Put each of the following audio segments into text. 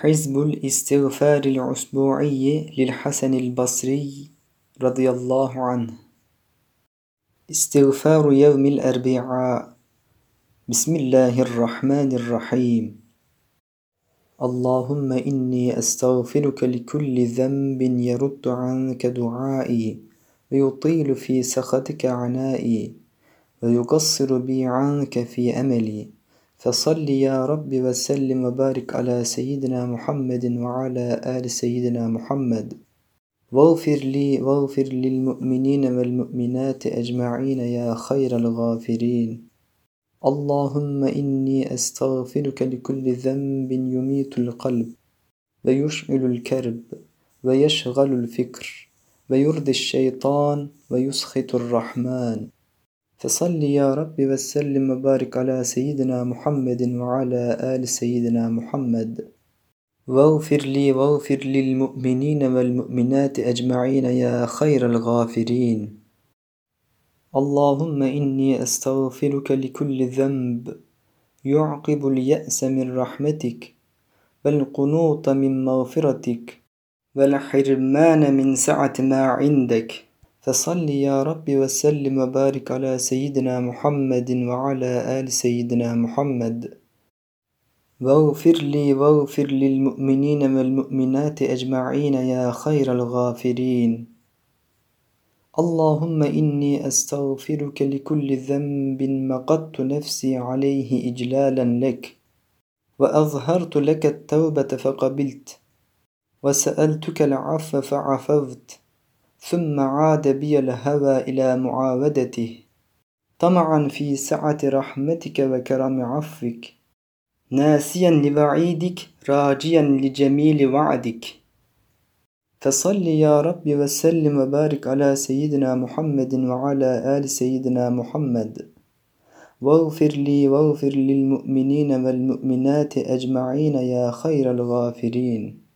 حزب الاستغفار الأسبوعي للحسن البصري رضي الله عنه. استغفار يوم الأربعاء. بسم الله الرحمن الرحيم. اللهم إني أستغفرك لكل ذنب يرد عنك دعائي ويطيل في سخطك عنائي ويقصر بي عنك في أملي. فصل يا رب وسلم وبارك على سيدنا محمد وعلى آل سيدنا محمد. واغفر لي واغفر للمؤمنين والمؤمنات أجمعين يا خير الغافرين. اللهم إني أستغفرك لكل ذنب يميت القلب ويشعل الكرب ويشغل الفكر ويرضي الشيطان ويسخط الرحمن. فصل يا رب وسلم وبارك على سيدنا محمد وعلى آل سيدنا محمد. واغفر لي واغفر للمؤمنين والمؤمنات أجمعين يا خير الغافرين. اللهم إني أستغفرك لكل ذنب يعقب اليأس من رحمتك والقنوط من مغفرتك والحرمان من سعة ما عندك. فصل يا رب وسلم وبارك على سيدنا محمد وعلى آل سيدنا محمد. واغفر لي واغفر للمؤمنين والمؤمنات أجمعين يا خير الغافرين. اللهم إني أستغفرك لكل ذنب مقدت نفسي عليه إجلالا لك وأظهرت لك التوبة فقبلت وسألتك العفو فعفوت ثم عاد بي الهوى إلى معاودته. طمعا في سعة رحمتك وكرم عفوك. ناسيا لوعيدك راجيا لجميل وعدك. فصل يا رب وسلم وبارك على سيدنا محمد وعلى آل سيدنا محمد. واغفر لي واغفر للمؤمنين والمؤمنات أجمعين يا خير الغافرين.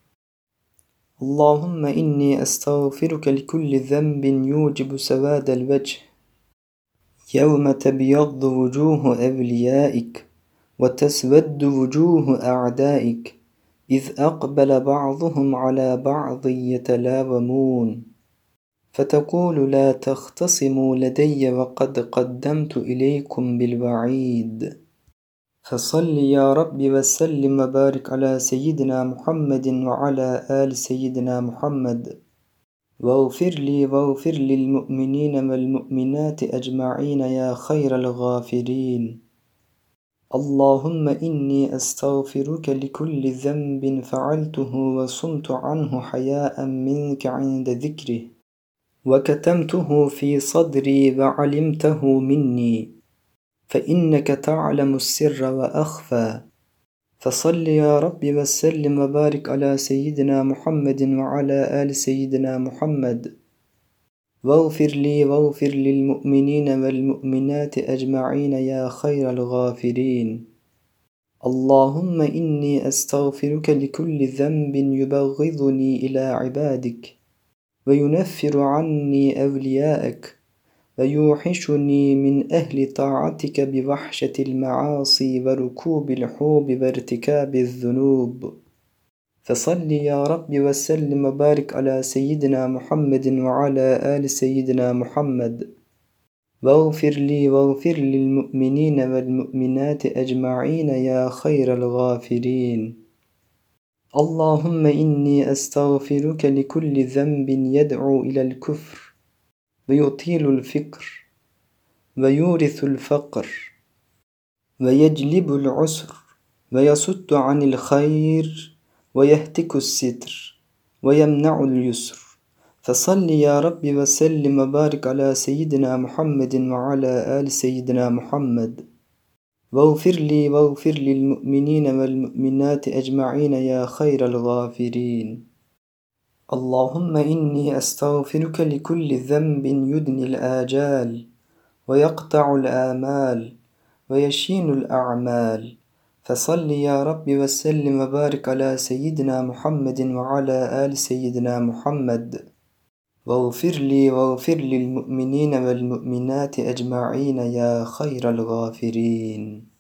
اللهم إني أستغفرك لكل ذنب يوجب سواد الوجه. يوم تبيض وجوه أوليائك وتسود وجوه أعدائك إذ أقبل بعضهم على بعض يتلاومون. فتقول لا تختصموا لدي وقد قدمت إليكم بالوعيد. فصل يا رب وسلم وبارك على سيدنا محمد وعلى آل سيدنا محمد. واغفر لي واغفر للمؤمنين والمؤمنات أجمعين يا خير الغافرين. اللهم إني أستغفرك لكل ذنب فعلته وصمت عنه حياء منك عند ذكره. وكتمته في صدري وعلمته مني. فإنك تعلم السر وأخفى. فصل يا رب وسلم وبارك على سيدنا محمد وعلى آل سيدنا محمد. واغفر لي واغفر للمؤمنين والمؤمنات أجمعين يا خير الغافرين. اللهم إني أستغفرك لكل ذنب يبغضني إلى عبادك وينفر عني أولياءك. ويوحشني من أهل طاعتك بوحشة المعاصي وركوب الحوب وارتكاب الذنوب. فصل يا رب وسلم وبارك على سيدنا محمد وعلى آل سيدنا محمد. واغفر لي واغفر للمؤمنين والمؤمنات أجمعين يا خير الغافرين اللهم إني أستغفرك لكل ذنب يدعو إلى الكفر ويطيل الفكر ويورث الفقر ويجلب العسر ويصد عن الخير ويهتك الستر ويمنع اليسر. فصل يا رب وسلم وبارك على سيدنا محمد وعلى آل سيدنا محمد. واغفر لي واغفر للمؤمنين والمؤمنات أجمعين يا خير الغافرين. اللهم إني أستغفرك لكل ذنب يدني الآجال ويقطع الآمال ويشين الأعمال. فصل يا رب وسلم وبارك على سيدنا محمد وعلى آل سيدنا محمد. واغفر لي واغفر للمؤمنين والمؤمنات أجمعين يا خير الغافرين.